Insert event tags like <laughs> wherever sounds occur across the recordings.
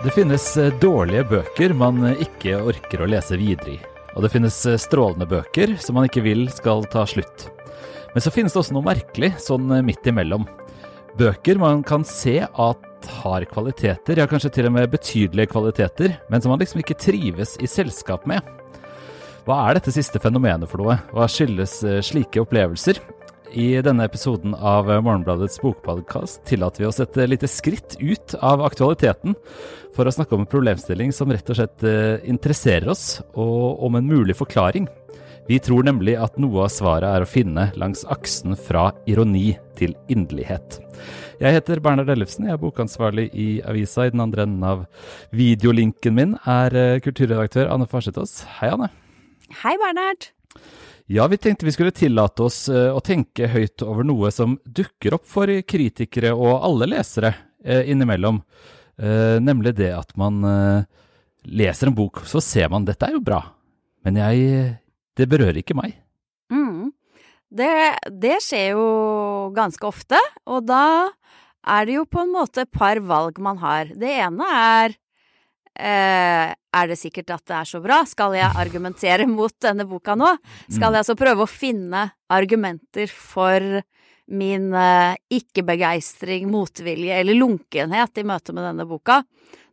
Det finnes eh, dårlige bøker man eh, ikke orker å lese videre i. Og det finnes eh, strålende bøker som man ikke vil skal ta slutt. Men så finnes det også noe merkelig sånn midt imellom. Bøker man kan se at har kvaliteter, ja kanskje til og med betydelige kvaliteter, men som man liksom ikke trives i selskap med. Hva er dette siste fenomenet for noe? Hva skyldes slike opplevelser? I denne episoden av Morgenbladets bokpodkast tillater vi oss et lite skritt ut av aktualiteten for å snakke om en problemstilling som rett og slett eh, interesserer oss, og om en mulig forklaring. Vi tror nemlig at noe av svaret er å finne langs aksen fra ironi til inderlighet. Jeg heter Bernhard Ellefsen, jeg er bokansvarlig i avisa. I den andre enden av videolinken min er eh, kulturredaktør Anne Farsetås. Hei, Anne. Hei, Bernhard. Ja, vi tenkte vi skulle tillate oss eh, å tenke høyt over noe som dukker opp for kritikere og alle lesere eh, innimellom. Eh, nemlig det at man leser en bok, så ser man dette er jo bra, men jeg Det berører ikke meg. Mm. Det, det skjer jo ganske ofte, og da er det jo på en måte et par valg man har. Det ene er Eh, er det sikkert at det er så bra? Skal jeg argumentere <laughs> mot denne boka nå? Skal mm. jeg altså prøve å finne argumenter for min eh, ikke-begeistring, motvilje eller lunkenhet i møte med denne boka?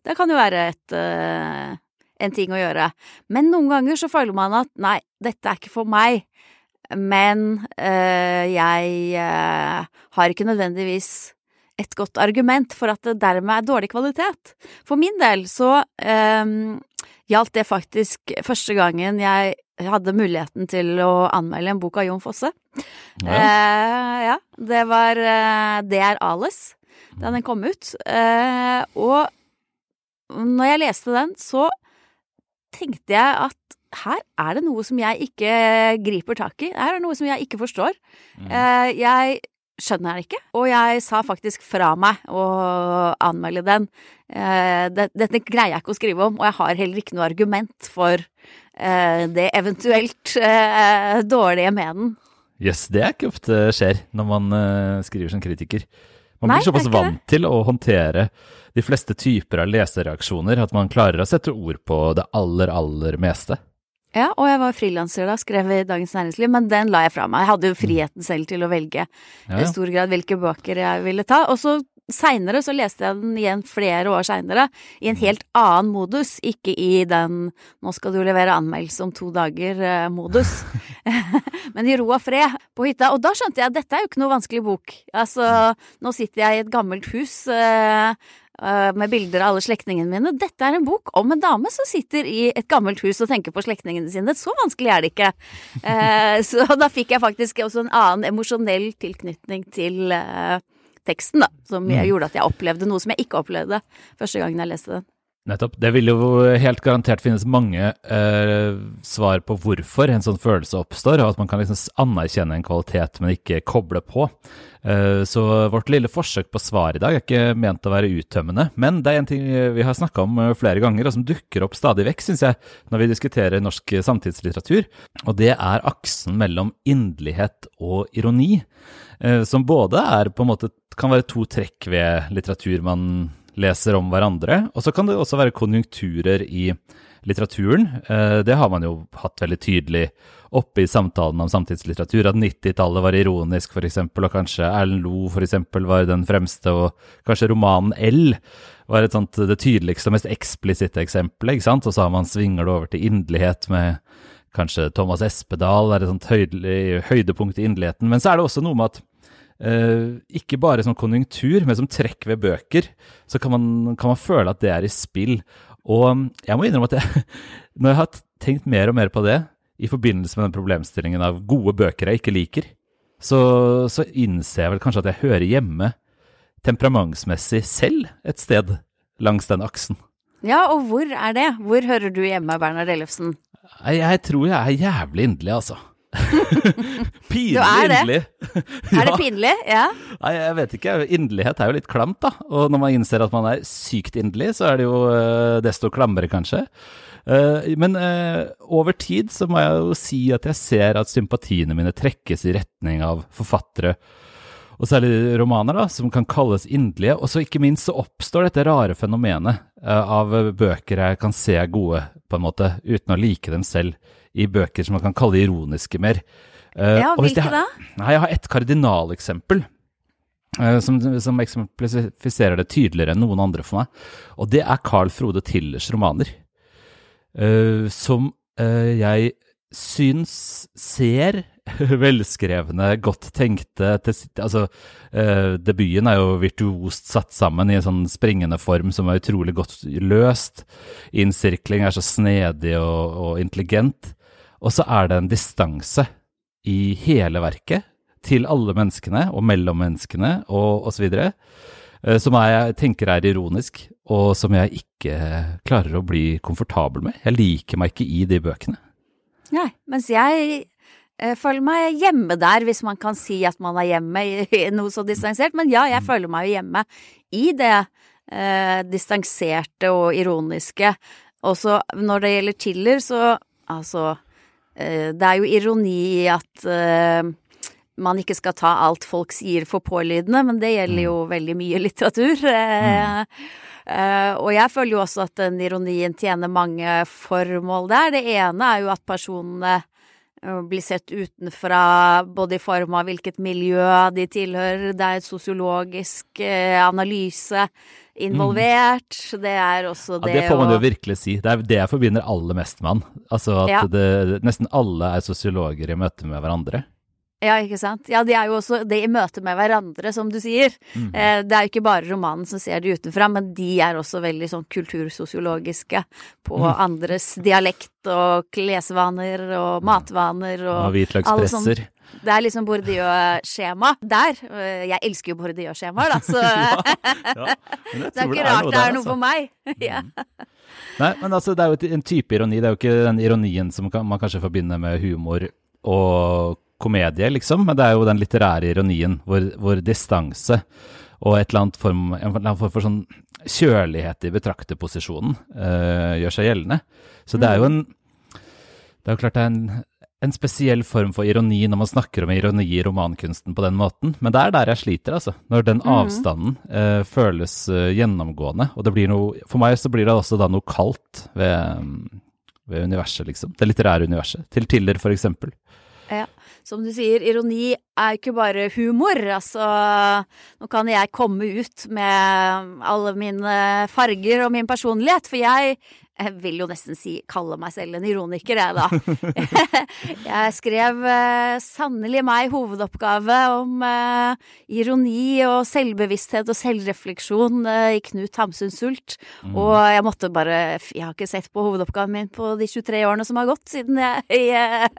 Det kan jo være et, eh, en ting å gjøre. Men noen ganger så føler man at nei, dette er ikke for meg. Men jeg har ikke nødvendigvis et godt argument for at det dermed er dårlig kvalitet. For min del så eh, gjaldt det faktisk første gangen jeg hadde muligheten til å anmelde en bok av Jon Fosse. Ja, eh, ja det var eh, Det er Ales, da den kom ut. Uh, og når jeg leste den, så tenkte jeg at her er det noe som jeg ikke griper tak i. Her er det noe som jeg ikke forstår. Mm. Jeg skjønner jeg ikke. Og jeg sa faktisk fra meg å anmelde den. Eh, dette greier jeg ikke å skrive om, og jeg har heller ikke noe argument for eh, det eventuelt eh, dårlige med den. Jøss, yes, det er ikke ofte skjer når man skriver som kritiker. Man blir såpass vant til å håndtere de fleste typer av lesereaksjoner at man klarer å sette ord på det aller, aller meste. Ja, og jeg var frilanser da, skrev i Dagens Næringsliv, men den la jeg fra meg. Jeg hadde jo mm. friheten selv til å velge ja, i stor grad hvilke bøker jeg ville ta. Og så seinere så leste jeg den igjen flere år seinere, i en mm. helt annen modus, ikke i den 'nå skal du levere anmeldelse om to dager'-modus, <laughs> <laughs> men i ro og fred på hytta. Og da skjønte jeg at dette er jo ikke noe vanskelig bok. Altså, nå sitter jeg i et gammelt hus. Eh, Eh, med bilder av alle slektningene mine. Dette er en bok om en dame som sitter i et gammelt hus og tenker på slektningene sine. Så vanskelig er det ikke. Eh, så <laughs> da fikk jeg faktisk også en annen emosjonell tilknytning til eh, teksten, da. Som mm. gjorde at jeg opplevde noe som jeg ikke opplevde første gangen jeg leste den. Nettopp. Det vil jo helt garantert finnes mange eh, svar på hvorfor en sånn følelse oppstår, og at man kan liksom anerkjenne en kvalitet, men ikke koble på. Eh, så vårt lille forsøk på svar i dag er ikke ment å være uttømmende, men det er en ting vi har snakka om eh, flere ganger, og som dukker opp stadig vekk, syns jeg, når vi diskuterer norsk samtidslitteratur, og det er aksen mellom inderlighet og ironi, eh, som både er på en måte kan være to trekk ved litteratur man leser om hverandre. Og så kan det også være konjunkturer i litteraturen. Eh, det har man jo hatt veldig tydelig oppe i samtalen om samtidslitteratur, at 90-tallet var ironisk, f.eks., og kanskje Erlend Loe f.eks. var den fremste, og kanskje romanen L var et sånt, det tydeligste og mest eksplisitte eksempelet. ikke sant? Og så har man svinger det over til inderlighet med kanskje Thomas Espedal, er et sånt høydepunkt i inderligheten. Men så er det også noe med at Uh, ikke bare som konjunktur, men som trekk ved bøker, så kan man, kan man, føle at det er i spill. Og um, jeg må innrømme at jeg, <laughs> når jeg har tenkt mer og mer på det, i forbindelse med den problemstillingen av gode bøker jeg ikke liker, så, så innser jeg vel kanskje at jeg hører hjemme temperamentsmessig selv et sted langs den aksen. Ja, og hvor er det? Hvor hører du hjemme, Bernhard Ellefsen? Jeg tror jeg er jævlig inderlig, altså. <laughs> pinlig inderlig. ja. Er det <laughs> pinlig? Ja. Nei, jeg vet ikke. Inderlighet er jo litt klamt, da. Og når man innser at man er sykt inderlig, så er det jo uh, desto klammere, kanskje. Uh, men uh, over tid så må jeg jo si at jeg ser at sympatiene mine trekkes i retning av forfattere og særlig romaner, da, som kan kalles inderlige. Og så ikke minst så oppstår dette rare fenomenet uh, av bøker jeg kan se er gode, på en måte, uten å like dem selv, i bøker som man kan kalle ironiske mer. Uh, ja, hvilke da? Nei, Jeg har et kardinaleksempel. Uh, som, som eksemplifiserer det tydeligere enn noen andre for meg. Og det er Carl Frode Tillers romaner. som jeg syns ser <laughs> velskrevne, godt tenkte Altså, eh, debuten er jo virtuost satt sammen i en sånn springende form som er utrolig godt løst. Innsirkling er så snedig og, og intelligent. Og så er det en distanse i hele verket til alle menneskene og mellom menneskene og osv. Eh, som jeg tenker er ironisk, og som jeg ikke klarer å bli komfortabel med. Jeg liker meg ikke i de bøkene. Nei, mens jeg føler meg hjemme der, hvis man kan si at man er hjemme i noe så distansert. Men ja, jeg føler meg jo hjemme i det eh, distanserte og ironiske. Også når det gjelder Tiller, så altså eh, Det er jo ironi i at eh, man ikke skal ta alt folk sier for pålydende, men det gjelder jo mm. veldig mye litteratur. <laughs> Mm. Uh, og jeg føler jo også at den ironien tjener mange formål der. Det ene er jo at personene bli sett utenfra, både i form av hvilket miljø de tilhører, det er et sosiologisk eh, analyse involvert. Mm. Det er også det ja, Det får man jo virkelig si. Det er det jeg forbinder aller mest med han. Altså at ja. det, nesten alle er sosiologer i møte med hverandre. Ja, ikke sant. Ja, de er jo også det i møte med hverandre, som du sier. Mm. Eh, det er jo ikke bare romanen som ser det utenfra, men de er også veldig sånn kultursosiologiske på mm. andres dialekt og klesvaner og matvaner og ja, hvitløkspresser. Det er liksom Bourdieu-skjema der. Eh, jeg elsker jo Bourdieu-skjemaer, da, så <laughs> ja, ja. <laughs> det, er ikke rart det er noe, for meg. <laughs> ja. Mm. Nei, men altså, det er jo en type ironi. Det er jo ikke den ironien som man kanskje forbinder med humor og komedie, liksom, men det er jo den litterære ironien hvor, hvor distanse og et eller annet form, en eller annen form for sånn kjølighet i betrakterposisjonen uh, gjør seg gjeldende. Så det er jo mm. en Det er jo klart det er en, en, spesiell form for ironi når man snakker om ironi i romankunsten på den måten, men det er der jeg sliter, altså. Når den mm. avstanden uh, føles uh, gjennomgående. Og det blir noe For meg så blir det også da noe kaldt ved, ved universet, liksom. Det litterære universet. Til Tiller, for eksempel. Som du sier, ironi er ikke bare humor. Altså, nå kan jeg komme ut med alle mine farger og min personlighet, for jeg jeg vil jo nesten si kalle meg selv en ironiker, jeg, da. <laughs> jeg skrev uh, sannelig meg hovedoppgave om uh, ironi og selvbevissthet og selvrefleksjon uh, i Knut Hamsuns Sult. Mm. Og jeg måtte bare Jeg har ikke sett på hovedoppgaven min på de 23 årene som har gått siden jeg, <laughs> jeg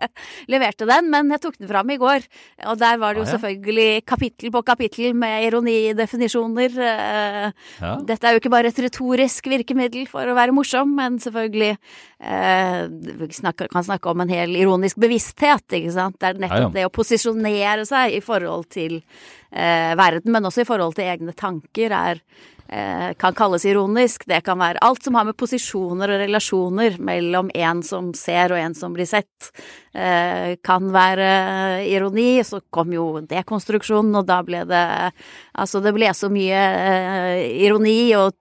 leverte den, men jeg tok den fram i går. Og der var det jo ah, ja. selvfølgelig kapittel på kapittel med ironidefinisjoner. Ja. Dette er jo ikke bare et retorisk virkemiddel for å være morsom. men men selvfølgelig eh, snakker, kan snakke om en hel ironisk bevissthet, ikke sant. Det er nettopp ja, ja. det å posisjonere seg i forhold til eh, verden, men også i forhold til egne tanker, er Eh, kan kalles ironisk. Det kan være alt som har med posisjoner og relasjoner mellom en som ser og en som blir sett, eh, kan være ironi. Så kom jo dekonstruksjonen, og da ble det Altså, det ble så mye eh, ironi og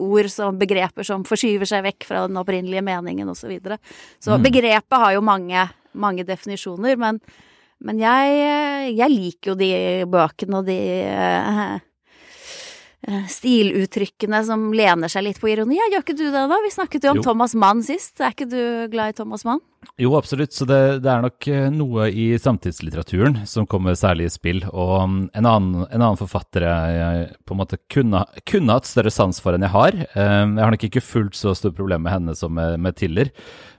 ord som begreper som forskyver seg vekk fra den opprinnelige meningen, osv. Så, videre. så mm. begrepet har jo mange, mange definisjoner, men men jeg, jeg, liker jo de bøkene og de Eh, stiluttrykkene som lener seg litt på ironi. Ja, gjør ikke du det, da? Vi snakket jo om jo. Thomas Mann sist. Er ikke du glad i Thomas Mann? Jo, absolutt. Så det, det, er nok eh, noe i samtidslitteraturen som kommer særlig i spill. Og mm, en annen, en annen forfatter jeg på en måte kunne, kunne, hatt større sans for enn jeg har. Eh, jeg har nok ikke fullt så stort problem med henne som med, med Tiller.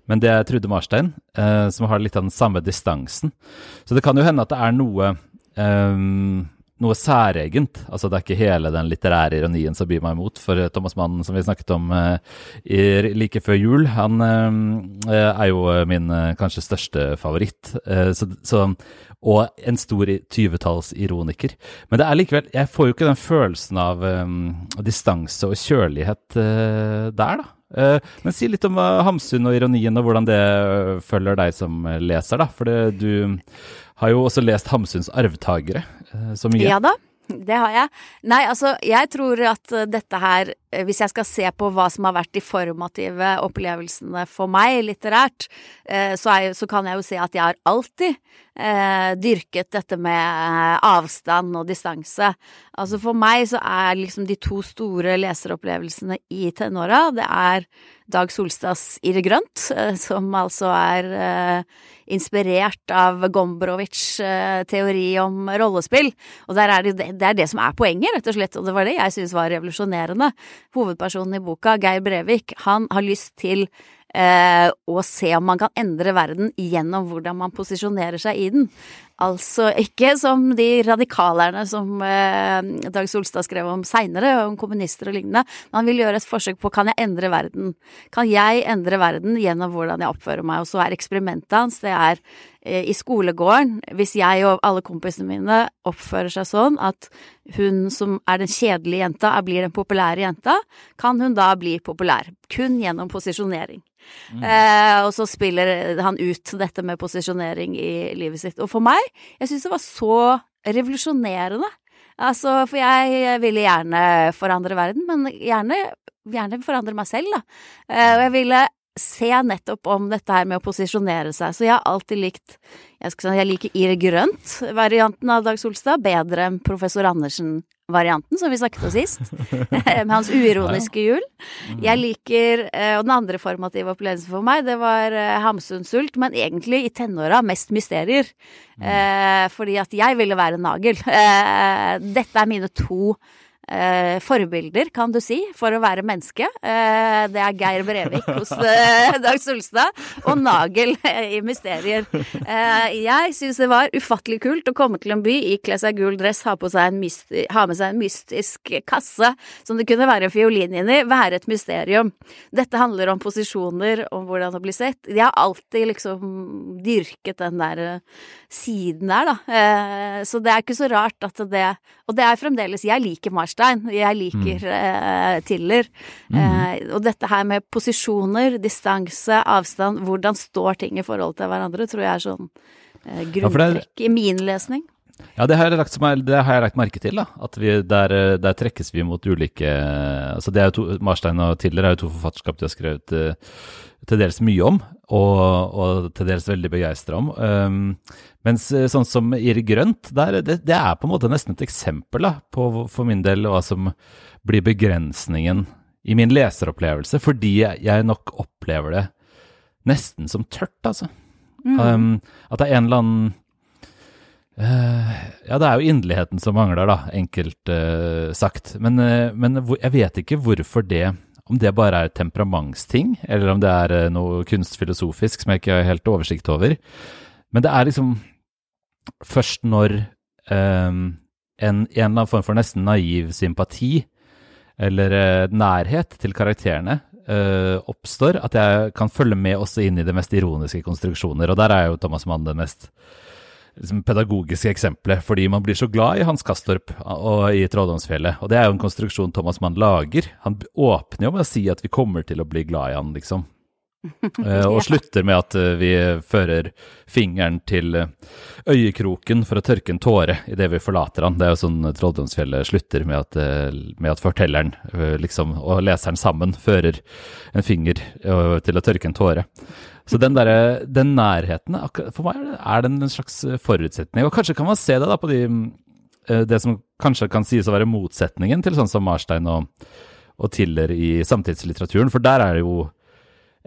Men det er Trude Marstein, som har litt av den samme distansen. Så det kan jo hende at det er noe um, noe særegent. Altså Det er ikke hele den litterære ironien som byr meg imot. For Thomas Mann, som vi snakket om uh, i, like før jul, han uh, er jo min uh, kanskje største favoritt. Så, så, og en stor 20-tallsironiker. Men det er likevel Jeg får jo ikke den følelsen av um, distanse og kjølighet der, da. Men si litt om Hamsun og ironien, og hvordan det følger deg som leser, da. For du har jo også lest Hamsuns arvtagere eh, så mye. Ja da. Det har jeg. Nei, altså, jeg tror at eh, dette her, eh, hvis jeg skal se på hva som har vært de formative opplevelsene for meg litterært, eh, så, er, så kan jeg jo se at jeg har alltid eh, dyrket dette med avstand og distanse. Altså for meg så er liksom de to store leseropplevelsene i tenåra, det er Dag Solstads Irre grønt, som altså er eh, inspirert av Gombrowicz' eh, teori om rollespill. Og er det, det er det som er poenget, rett og slett, og det var det jeg syntes var revolusjonerende. Hovedpersonen i boka, Geir Brevik, han har lyst til eh, å se om man kan endre verden gjennom hvordan man posisjonerer seg i den. Altså ikke som de radikalerne som eh, Dag Solstad skrev om seinere, om kommunister og lignende. Men han vil gjøre et forsøk på kan jeg endre verden? Kan jeg endre verden gjennom hvordan jeg oppfører meg? Og så er eksperimentet hans det er eh, i skolegården. Hvis jeg og alle kompisene mine oppfører seg sånn at hun som er den kjedelige jenta, blir den populære jenta, kan hun da bli populær. Kun gjennom posisjonering. Mm. Eh, og så spiller han ut dette med posisjonering i livet sitt. Og for meg, jeg syns det var så revolusjonerende. Altså, for jeg ville gjerne forandre verden, men gjerne, gjerne forandre meg selv, da. Eh, og jeg ville se nettopp om dette her med å posisjonere seg. Så jeg har alltid likt Jeg, si, jeg liker Ir Grønt-varianten av Dag Solstad bedre enn Professor Andersen varianten som vi snakket om sist, <laughs> med hans uironiske jul. Mm. Jeg liker eh, Og den andre formative opplevelsen for meg, det var eh, Hamsun sult, men egentlig i tenåra mest mysterier. Mm. Eh, fordi at jeg ville være nagel. dette er mine to eh, forbilder, kan du si, for å være menneske. Eh, det er Geir Brevik hos <laughs> eh, Dag Solstad og Nagel <laughs> i Mysterier. Eh, jeg syns det var ufattelig kult å komme til en by, ikle seg gul dress, ha, ha, med seg en mystisk kasse som det kunne være en fiolin inni, være et mysterium. Dette handler om posisjoner, om hvordan det blir sett. Jeg har alltid liksom dyrket den der eh, siden der, da. Eh, så det er ikke så rart at det Og det er fremdeles Jeg liker Mars Marstein. Jeg liker mm. eh, Tiller. Mm. Eh, og dette her med posisjoner, distanse, avstand, hvordan står ting i forhold til hverandre, tror jeg er sånn eh, grunntrekk i min lesning. Ja, det har, jeg lagt, det har jeg lagt merke til. da, at vi, der, der, trekkes vi mot ulike altså det er jo to, Marstein og Tiller er jo to forfatterskap de har skrevet uh, til dels mye om, og, og til dels veldig begeistra om. Um, mens eh, sånn som Iri Grønt, der, det, det, er på en måte nesten et eksempel da, på for min del hva som blir begrensningen i min leseropplevelse, fordi jeg nok opplever det nesten som tørt, altså. Mm. Um, at det er en eller annen Ja, det er jo inderligheten som mangler, da, enkelt uh, sagt. Men, uh, men jeg vet ikke hvorfor det om det bare er temperamentsting, eller om det er noe kunstfilosofisk som jeg ikke har helt oversikt over. Men det er liksom først når um, en, en, eller annen form for nesten naiv sympati eller uh, nærhet til karakterene uh, oppstår, at jeg kan følge med også inn i det mest ironiske konstruksjoner. Og der er jo Thomas Mann det mest liksom, pedagogiske eksempelet, fordi man blir så glad i Hans Kastorp og i Trolldomsfjellet. Og det er jo en konstruksjon Thomas Mann lager. Han åpner jo med å si at vi kommer til å bli glad i han, liksom. <laughs> Eh, og slutter med at eh, vi fører fingeren til eh, øyekroken for å tørke en tåre idet vi forlater han. Det er jo sånn Trolldomsfjellet slutter med at, med at, fortelleren liksom, og leseren sammen fører en finger til å tørke en tåre. Så den, der, den nærheten, for meg er den en slags forutsetning. Og kanskje kan man se det da på de, det som kanskje kan sies å være motsetningen til sånn som Marstein og, og Tiller i samtidslitteraturen, for der er det jo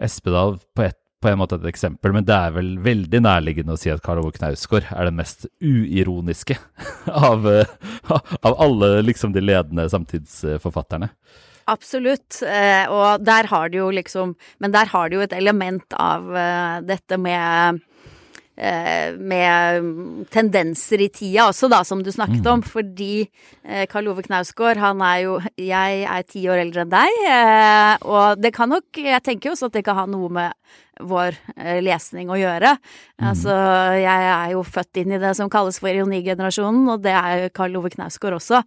Espedal på, et, på, en måte et eksempel, men det er vel veldig nærliggende å si at Karl Ove Knausgård er den mest uironiske <laughs> av, av alle liksom de ledende samtidsforfatterne. Absolutt, eh, og der har det jo liksom Men der har det jo et element av eh, dette med Eh, med tendenser i tida også, da, som du snakket om. Mm. Fordi eh, Karl Ove Knausgård, han er jo Jeg er ti år eldre enn deg, eh, og det kan nok Jeg tenker jo også at det kan ha noe med vår eh, lesning å gjøre. Mm. Altså, jeg er jo født inn i det som kalles for ironigenerasjonen, og det er Karl Ove Knausgård også.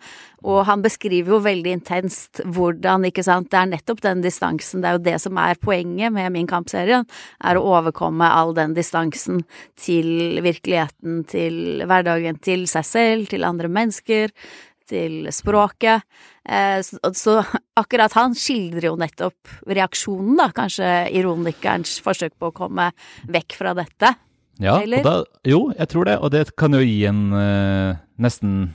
Og han beskriver jo veldig intenst hvordan, ikke sant, det er nettopp den distansen, det er jo det som er poenget med min kampserie, er å overkomme all den distansen til virkeligheten, til hverdagen, til seg selv, til andre mennesker til språket. Eh, så, akkurat han skildrer jo nettopp reaksjonen, da, kanskje ironikerens forsøk på å komme vekk fra dette. Ja, da, jo, jeg tror det. Og det kan jo gi en eh, nesten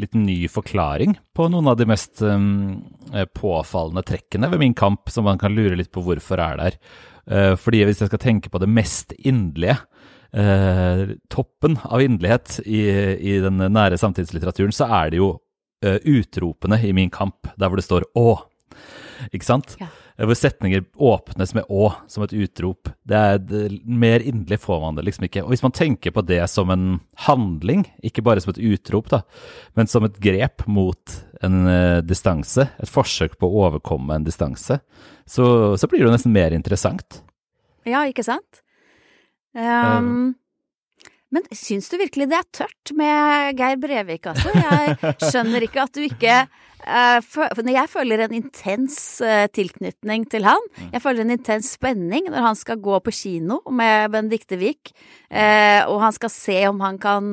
litt ny forklaring på noen av de mest eh, påfallende trekkene ved min kamp, som man kan lure litt på hvorfor er der. Fordi hvis jeg skal tenke på det mest inderlige, toppen av inderlighet i, i den nære samtidslitteraturen, så er det jo eh, utropene i min kamp, der hvor det står 'å'. Ikke sant? Ja. Eh, Hvor setninger åpnes med 'å' som et utrop. Det er, det, mer inderlig får man det liksom ikke. Og hvis man tenker på det som en handling, ikke bare som et utrop, da, men som et grep mot en uh, distanse, et forsøk på å overkomme en distanse, så, så blir det jo nesten mer interessant. Ja, ikke sant? Um, men syns du virkelig det er tørt med Geir Brevik, altså? Jeg skjønner ikke at du ikke eh, Jeg føler en intens eh, tilknytning til han. Jeg føler en intens spenning når han skal gå på kino med Benedicte Wiik, eh, og han skal se om han kan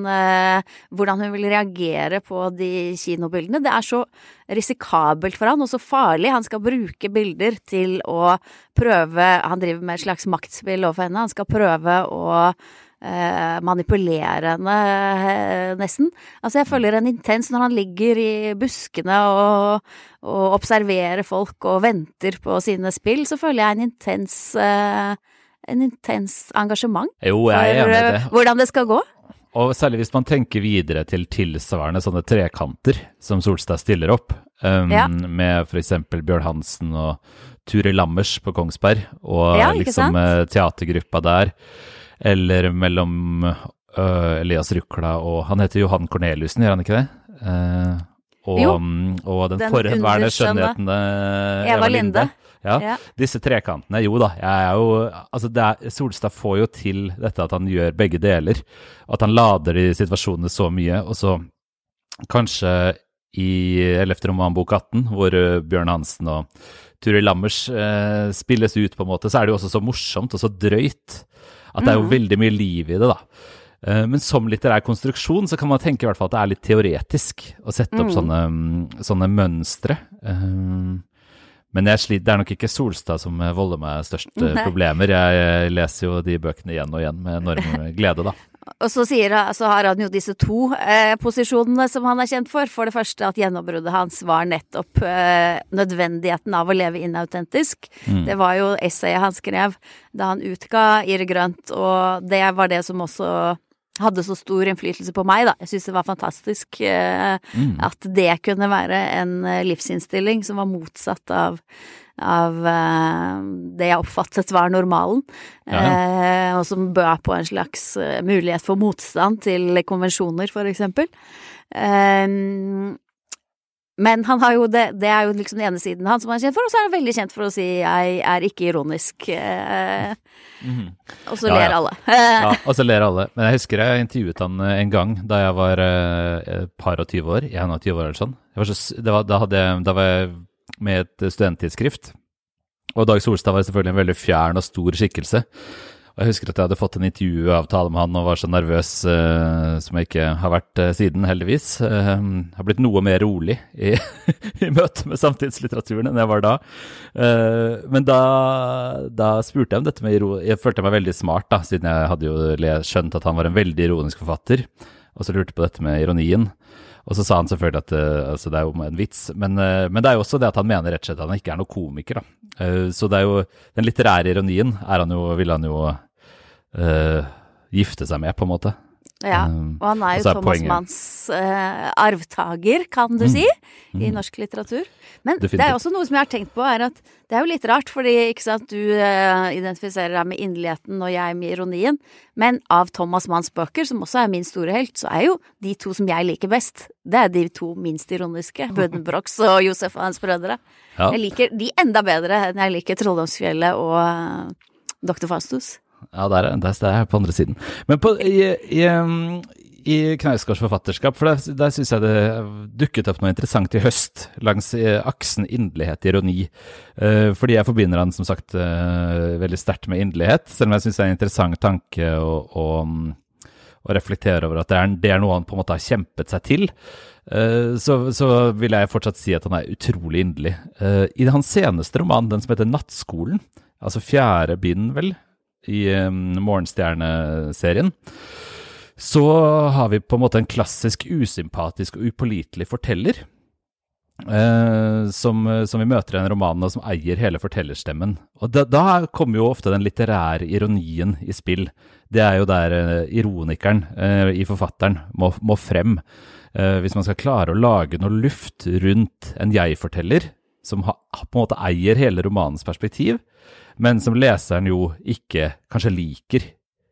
Hvordan hun vil reagere på de kinobildene. Det er så risikabelt for han, og så farlig. Han skal bruke bilder til å prøve Han driver med et slags maktspill overfor henne. Han skal prøve å eh, manipulere eh, nesten. Altså, jeg føler en intens når han ligger i buskene og, og observerer folk og venter på sine spill, så føler jeg en intens eh, en intens engasjement Jo, for det. hvordan det skal gå. Og særlig hvis man tenker videre til tilsvarende sånne trekanter som Solstad stiller opp, um, Ja. med f.eks. Bjørn Hansen og Ture Lammers på Kongsberg, og Ja, liksom sant? teatergruppa der, eller mellom øh, Elias Rukla og Han heter Johan Corneliussen, gjør han ikke det? Eh, og, Jo. og den, Den forhenværende skjønnheten eh, Eva Linde. Ja, Ja. disse trekantene, jo da, jeg er jo Altså, det er, Solstad får jo til dette at han gjør begge deler. At han lader de situasjonene så mye, og så kanskje i 11. roman bok 18, hvor Bjørn Hansen og Turi Lammers eh, spilles ut, på en måte, så er det jo også så morsomt og så drøyt at det er jo Mhm. veldig mye liv i det, da. Eh, Men som litterær konstruksjon så kan man tenke i hvert fall at det er litt teoretisk å sette opp mm. sånne, sånne mønstre. Eh, Men sliter, det er nok ikke Solstad som eh, volder meg størst Nei. problemer. Jeg leser jo de bøkene igjen og igjen med enorm <laughs> glede, da. Og så, sier, så har han jo disse to eh, posisjonene som han er kjent for. For det første at gjennombruddet hans var nettopp eh, nødvendigheten av å leve inautentisk. Mm. Det var jo essayet han skrev da han utga Irre Grønt, og det var det som også hadde så stor innflytelse på meg, da. Jeg syns det var fantastisk eh, Mm. at det kunne være en eh, livsinnstilling som var motsatt av av eh, det jeg oppfattet var normalen, ja. og som bød på en slags eh, mulighet for motstand til konvensjoner, for eksempel. Eh, men han har jo det, det er jo liksom den ene siden han som han er kjent for, og så er han veldig kjent for å si 'jeg er ikke ironisk', eh, Mhm. og så Ja, ler ja. alle. <laughs> Ja, og så ler alle. Men jeg husker jeg intervjuet han eh, en gang da jeg var eh, et par og tyve år. 21 år eller sånn. Jeg var så, det var, da, jeg, da var jeg med et studenttidsskrift. Og Dag Solstad var selvfølgelig en veldig fjern og stor skikkelse. Og jeg husker at jeg hadde fått en intervjuavtale med han og var så nervøs uh, som jeg ikke har vært uh, siden, heldigvis. Uh, har blitt noe mer rolig i, <laughs> i møte med samtidslitteraturen enn jeg var da. Uh, men da, da spurte jeg om dette med iro... Jeg følte meg veldig smart, da, siden jeg hadde jo skjønt at han var en veldig ironisk forfatter. Og så lurte jeg på dette med ironien. Og så sa han selvfølgelig at eh, altså det er jo en vits, men, eh, men det er jo også det at han mener rett og slett at han ikke er noen komiker. da. Eh, så det er jo den litterære ironien er han jo, vil han jo uh, gifte seg med, på en måte. Ja, Um, og han er jo er Thomas Manns uh, arvtaker, kan du Mm. si, i Mm. norsk litteratur. Men det er også noe som jeg har tenkt på, er at det er jo litt rart, fordi ikke sant, du uh, identifiserer deg med inderligheten og jeg med ironien, men av Thomas Manns bøker, som også er min store helt, så er jo de to som jeg liker best, det er de to minst ironiske, <laughs> Buddenbrooks og Josef og hans brødre. Ja. Jeg liker de enda bedre enn jeg liker Trolldomsfjellet og uh, Dr. Fastus. Ja, der, er- der, er jeg på andre siden. Men på, i, i, um, i Knausgårds forfatterskap, for der, der syns jeg det dukket opp noe interessant i høst, langs eh, aksen inderlighet-ironi. Eh, fordi jeg forbinder han som sagt eh, veldig sterkt med inderlighet, selv om jeg syns det er en interessant tanke å, å, um, å reflektere over at det er, det er noe han på en måte har kjempet seg til. Så, så vil jeg fortsatt si at han er utrolig inderlig. I hans seneste roman, den som heter 'Nattskolen', altså fjerde bind, vel, i Morgenstjerne-serien, så har vi på en måte en klassisk usympatisk og upålitelig forteller. Uh, som, som, vi møter i en roman, og som eier hele fortellerstemmen. Og da, da, kommer jo ofte den litterære ironien i spill. Det er jo der uh, ironikeren uh, i forfatteren må, må frem. Eh, hvis man skal klare å lage noe luft rundt en jeg-forteller, som ha, på en måte eier hele romanens perspektiv, men som leseren jo ikke kanskje liker.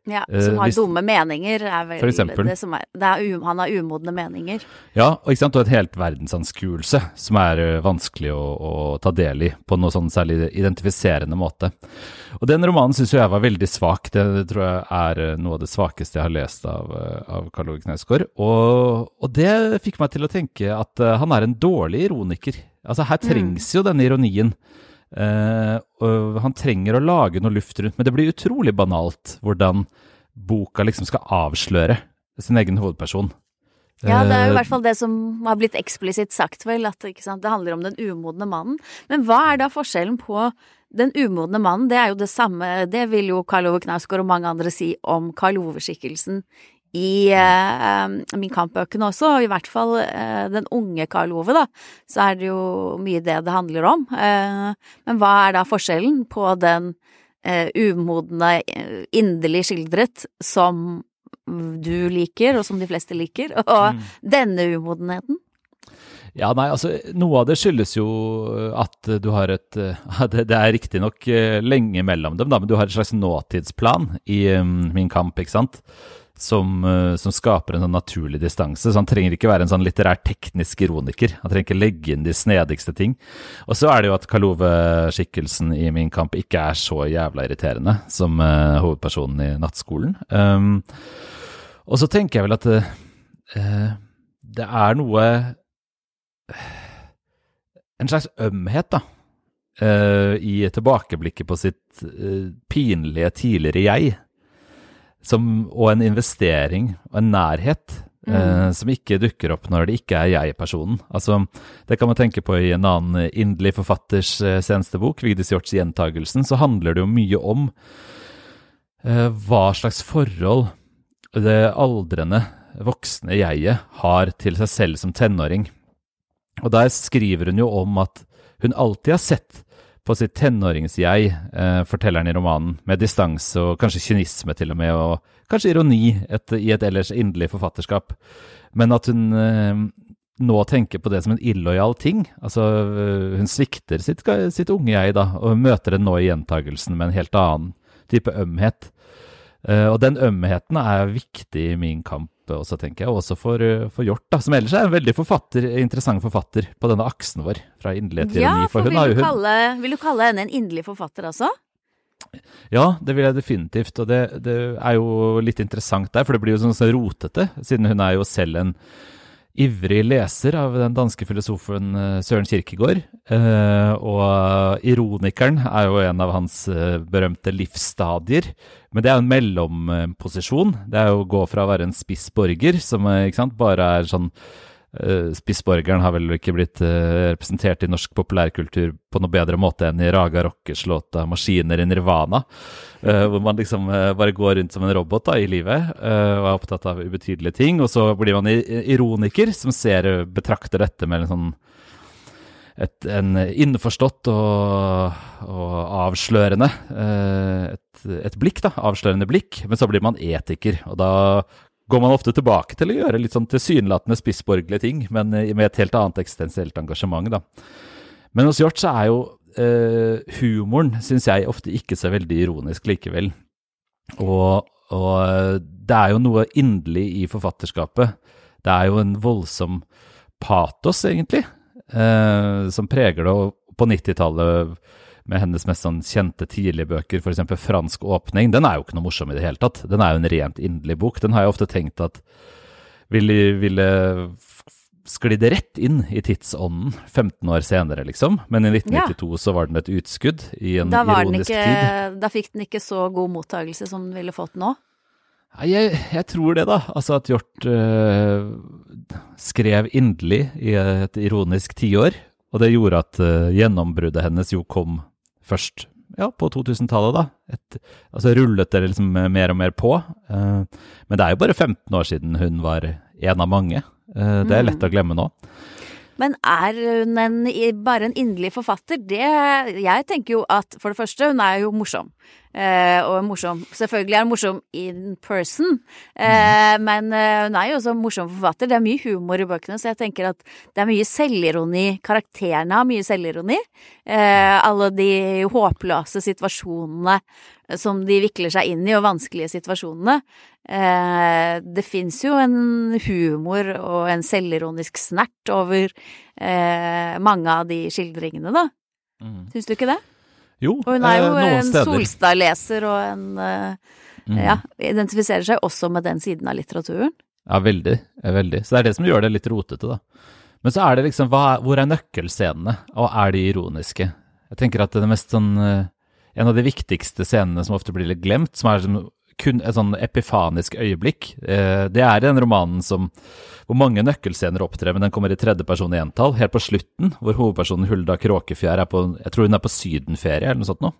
Ja, eh, Som har uh, hvis, dumme meninger, er vel det som er, det er Han har umodne meninger. Ja, og, og et helt verdensanskuelse som er uh, vanskelig å, å, ta del i på noe sånn særlig identifiserende måte. Og den romanen syns jeg var veldig svak. Det, det, tror jeg er uh, noe av det svakeste jeg har lest av, av Karl Ove Knausgård. Og, og, det fikk meg til å tenke at han er en dårlig ironiker. Altså, her mm. trengs mm. jo denne ironien. Uh, han trenger å lage noe luft rundt, men det blir utrolig banalt hvordan boka liksom skal avsløre sin egen hovedperson. Ja, det er jo i eh, hvert fall det som har blitt eksplisitt sagt, vel, at det handler om den umodne mannen. Men hva er da forskjellen på den umodne mannen? Det er jo det samme, det vil jo Karl Ove Knausgård og mange andre si om Karl Ove-skikkelsen i eh, Min kampbøkene også, også, i hvert fall eh, den unge Karl Ove, da, så er det jo mye det det handler om. Eh, men hva er da forskjellen på den eh, umodne, eh, inderlig skildret, som du liker, og som de fleste liker, og mm. denne umodenheten? Ja, nei, altså Noe av det skyldes jo at du har et <laughs> Det, det er riktignok lenge mellom dem, da, men du har et slags nåtidsplan i um, Min kamp, ikke sant? Som, eh, som, skaper en sånn naturlig distanse. Så han trenger ikke være en sånn litterær teknisk ironiker. Han trenger ikke legge inn de snedigste ting. Og så er det jo at Kalove-skikkelsen i Min kamp ikke er så jævla irriterende som uh, hovedpersonen i Nattskolen. Um, og så tenker jeg vel at uh, det er noe En slags ømhet, da. I tilbakeblikket på sitt pinlige tidligere jeg som, og en investering og en nærhet mm. eh, som ikke dukker opp når det ikke er jeg-personen. Altså, det kan man tenke på i en annen inderlig forfatters eh, seneste bok, Vigdis Hjorts 'Gjentagelsen', så handler det jo mye om eh, hva slags forhold det aldrende, voksne jeget har til seg selv som tenåring. Og der skriver hun jo om at hun alltid har sett på sitt tenårings-jeg, eh, fortelleren i romanen, med distanse og kanskje kynisme til og med, og kanskje ironi et, i et ellers inderlig forfatterskap. Men at hun eh, nå tenker på det som en illojal ting. Altså, eh, hun svikter sitt, sitt unge jeg, da, og møter det nå i gjentagelsen med en helt annen type ømhet. Uh, og den ømheten er viktig i min kamp også, tenker jeg, og også for, eh, for Hjort, da, som ellers er en veldig forfatter, interessant forfatter på denne aksen vår, fra inderlighet til ironi. Ja, for, for vil, du kalle, vil, du kalle, henne en inderlig forfatter også? Ja, det vil jeg definitivt, og det, det, er jo litt interessant der, for det blir jo sånn så rotete, siden hun er jo selv en ivrig leser av den danske filosofen eh, Søren Kierkegaard. Eh, og ironikeren er jo en av hans eh, berømte livsstadier. Men det er jo en mellomposisjon. Det er jo å gå fra å være en spiss borger, som sant, bare er sånn Spissborgeren har vel ikke blitt uh, representert i norsk populærkultur på noe bedre måte enn i Raga Rockers låta 'Maskiner i Nirvana', uh, hvor man liksom bare går rundt som en robot da, i livet og er opptatt av ubetydelige ting. Og så blir man ironiker som ser, betrakter dette med en sånn et, en innforstått og, og avslørende et, et, blikk, da. Avslørende blikk. Men så blir man etiker, og da går man ofte tilbake til å gjøre litt sånn tilsynelatende spissborgerlige ting, men eh, med et helt annet eksistensielt engasjement, da. Men hos Hjort så er jo eh, humoren, syns jeg, ofte ikke så veldig ironisk likevel. Og, og, det er jo noe inderlig i forfatterskapet. Det er jo en voldsom patos, egentlig, eh, som preger det. Og på 90-tallet med hennes mest sånn kjente tidlige bøker, f.eks. 'Fransk åpning', den er jo ikke noe morsom i det hele tatt. Den er jo en rent inderlig bok. Den har jeg ofte tenkt at ville, ville sklidd rett inn i tidsånden 15 år senere, liksom. Men i 1992 ja. så var den et utskudd i en ironisk ikke, tid. Da fikk den ikke så god mottagelse som den ville fått nå? Nei, Jeg, jeg tror det, da. Altså at Hjort øh, skrev inderlig i et ironisk tiår. Og det gjorde at øh, gjennombruddet hennes jo kom først ja, på 2000-tallet, da. Et, altså rullet det liksom mer og mer på. Eh, men det er jo bare 15 år siden hun var en av mange. Eh, det er lett å glemme nå. Men er hun en, bare en inderlig forfatter? Det Jeg tenker jo at for det første, hun er jo morsom. Eh, og morsom Selvfølgelig er hun morsom in person, eh, men eh, hun er jo også morsom forfatter. Det er mye humor i bøkene, så jeg tenker at det er mye selvironi. Karakterene har mye selvironi. Eh, alle de håpløse situasjonene som de vikler seg inn i, og vanskelige situasjonene. Eh, det fins jo en humor og en selvironisk snert over eh, mange av de skildringene, da. Mm. Syns du ikke det? Jo, Og hun er jo eh, en. Solstad-leser og en eh, Mm. Ja, identifiserer seg også med den siden av litteraturen. Ja, veldig. eh, veldig. Så det er det som gjør det litt rotete, da. Men så er det liksom, hva, hvor er nøkkelscenene, og er de ironiske? Jeg tenker at det er mest sånn eh, En av de viktigste scenene som ofte blir litt glemt, som er kun et sånn epifanisk øyeblikk, eh, det er den romanen som hvor mange nøkkelscener opptrer, men den kommer i tredje person i entall, helt på slutten, hvor hovedpersonen Hulda Kråkefjær er på Jeg tror hun er på sydenferie, eller noe sånt nå.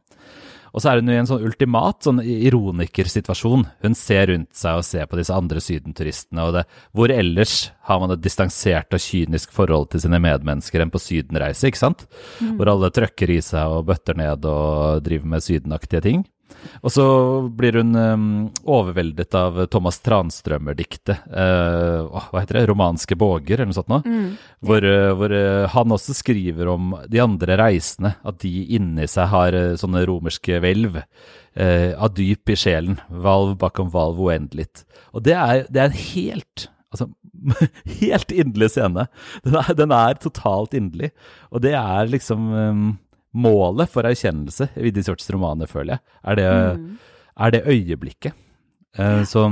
Og så er hun i en sånn ultimat sånn ironikersituasjon. Hun ser rundt seg og ser på disse andre sydenturistene, og det, hvor ellers har man et distansert og kynisk forhold til sine medmennesker enn på sydenreise, ikke sant? Hvor alle trøkker i seg og bøtter ned og driver med sydenaktige ting. Og så blir hun um, overveldet av Thomas Tranströmer-diktet, Uh, hva heter det, 'Romanske båger', eller noe sånt noe. Hvor, uh, hvor uh, han også skriver om de andre reisende, at de inni seg har sånne romerske hvelv. av dyp i sjelen, valv bakom valv uendelig. Og det er, det er en helt Altså, <laughs> helt inderlig scene. Den er, den er totalt inderlig. Og det er liksom um, målet for erkjennelse i Vidis Hjorts romaner, føler jeg. Er det, er det øyeblikket. Eh, så,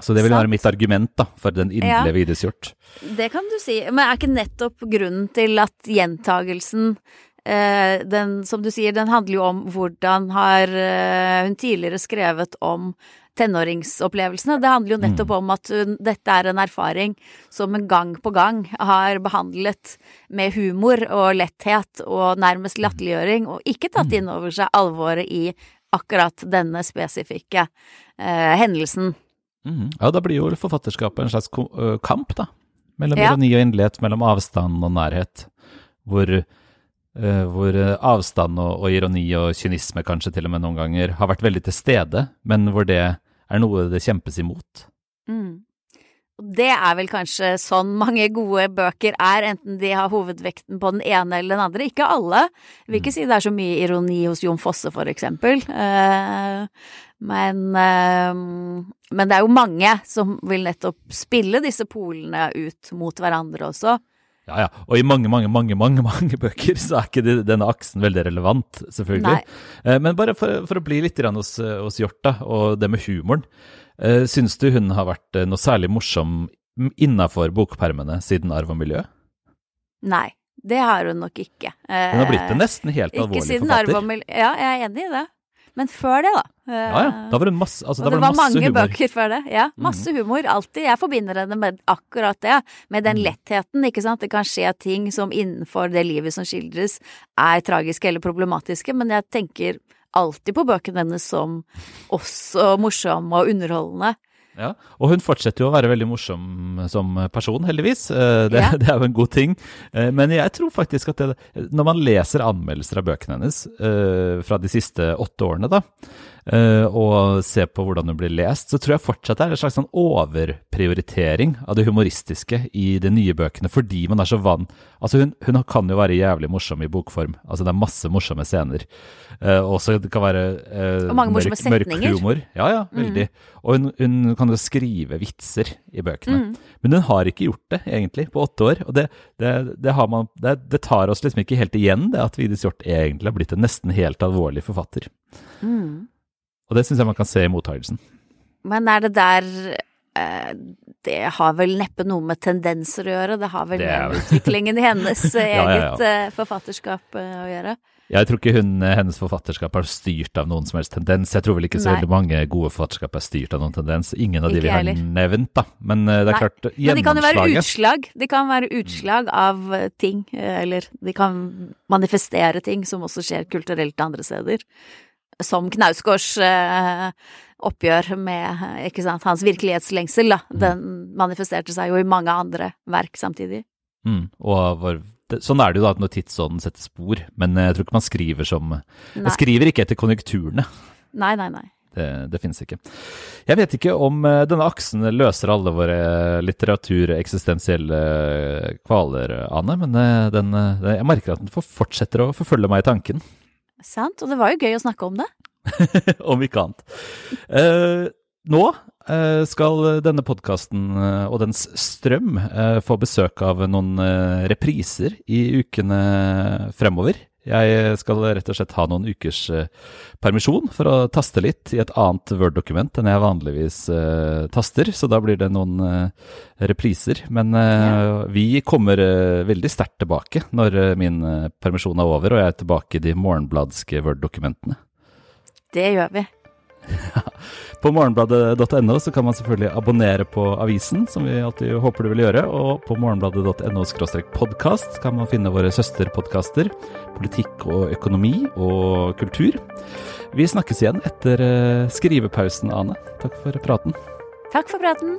så det vil Sant. være mitt argument da, for den inderlige Ja. Vidis Hjort. Det kan du si. Men er ikke nettopp grunnen til at gjentagelsen eh, den, som du sier, den handler jo om hvordan har eh, hun tidligere skrevet om tenåringsopplevelsene. Det handler jo nettopp om at dette er en erfaring som hun gang på gang har behandlet med humor og letthet og nærmest latterliggjøring, og ikke tatt inn over seg alvoret i akkurat denne spesifikke eh, hendelsen. Mhm. Ja, da blir jo forfatterskapet en slags kamp, da. Mellom Ja. ironi og inderlighet, mellom avstand og nærhet. Hvor, uh, hvor avstand og, og ironi og kynisme kanskje til og med noen ganger har vært veldig til stede, men hvor det er noe det kjempes imot. Mm. Det er vel kanskje sånn mange gode bøker er, enten de har hovedvekten på den ene eller den andre. Ikke alle. Jeg vil ikke si det er så mye ironi hos Jon Fosse, for eksempel. Eh, men, eh, men det er jo mange som vil nettopp spille disse polene ut mot hverandre også. Ja, ja. Og i mange, mange, mange mange, mange <laughs> bøker så er ikke denne aksen veldig relevant, selvfølgelig. Nei. Eh, Men bare for, for å bli litt hos, eh, hos Hjorta og det med humoren. Uh, syns du hun har vært eh, noe særlig morsom innafor bokpermene siden Arv og miljø? Nei, det har hun nok ikke. Eh, Hun har blitt en nesten helt ikke alvorlig siden forfatter. Arv og Miljø, Ja, jeg er enig i det. Men før det, da. Ja, ja. Da var det masse, altså, det var var masse mange humor. Mhm. bøker før det. Ja, masse humor. Alltid. Jeg forbinder det med akkurat det. Med den Mhm. lettheten, ikke sant. Det kan skje ting som innenfor det livet som skildres er tragiske eller problematiske, men jeg tenker alltid på bøkene hennes som også morsomme og underholdende. Ja, og hun fortsetter jo å være veldig morsom som person, heldigvis. Eh, Det, Ja. <laughs> det er jo en god ting. Eh, Men jeg tror faktisk at det, når man leser anmeldelser av bøkene hennes eh, fra de siste åtte årene, da, og se på hvordan hun blir lest, så tror jeg fortsatt det er en slags sånn overprioritering av det humoristiske i de nye bøkene, fordi man er så vant Altså, hun, hun kan jo være jævlig morsom i bokform. Altså, det er masse morsomme scener. Uh, også det kan være uh, Og mange morsomme mørk, mørk setninger. humor. Ja, ja, veldig. Og hun, hun kan jo skrive vitser i bøkene. Mm. Men hun har ikke gjort det, egentlig, på åtte år. Og det, det, det, har man, det, det tar oss liksom ikke helt igjen, det at Vigdis Hjorth egentlig har blitt en nesten helt alvorlig forfatter. Mm. Og det syns jeg man kan se i mottagelsen. Men er det der eh, Det har vel neppe noe med tendenser å gjøre, det har vel Det med utviklingen i hennes <laughs> eh, Ja, ja, ja. eget eh, forfatterskap å gjøre. Jeg tror ikke hun, hennes forfatterskap er styrt av noen som helst tendens. Jeg tror vel ikke så Nei. veldig mange gode forfatterskap er styrt av noen tendens. Ingen av de Ikke vi har heller. nevnt, da. Men det er Nei. klart, Men de kan jo være utslag. De kan være utslag av ting, eller de kan manifestere ting som også skjer kulturelt andre steder. Som Knausgårds eh, oppgjør med eh, sant, hans virkelighetslengsel, da. Mm. Den manifesterte seg jo i mange andre verk samtidig. mm, og var, det, Sånn er det jo da når tidsånden setter spor, men eh, jeg tror ikke man skriver som Nei, Jeg skriver ikke etter konjunkturene. nei, nei. nei. Det, det finnes ikke. Jeg vet ikke om eh, denne aksen løser alle våre litteratureksistensielle kvaler, Ane, men eh, den, eh, jeg merker at den får- fortsetter å forfølge meg i tanken. Sant? Og det var jo gøy å snakke om det. <laughs> om ikke annet. Eh, nå eh, skal denne podkasten eh, og dens strøm få besøk av noen repriser i ukene fremover. Jeg skal rett og slett ha noen ukers eh, permisjon for å taste litt i et annet Word-dokument enn jeg vanligvis uh, taster, så da blir det noen uh, repriser. Men uh, vi kommer eh, veldig sterkt tilbake når eh, min eh, permisjon er over og jeg er tilbake i de morgenbladske Word-dokumentene. Det gjør vi. <laughs> På morgenbladet.no så kan man selvfølgelig abonnere på avisen, som vi alltid håper du vil gjøre. Og på morgenbladet.no podkast kan man finne våre søsterpodkaster. Politikk og økonomi og kultur. Vi snakkes igjen etter eh, skrivepausen, Ane. Takk for praten. Takk for praten.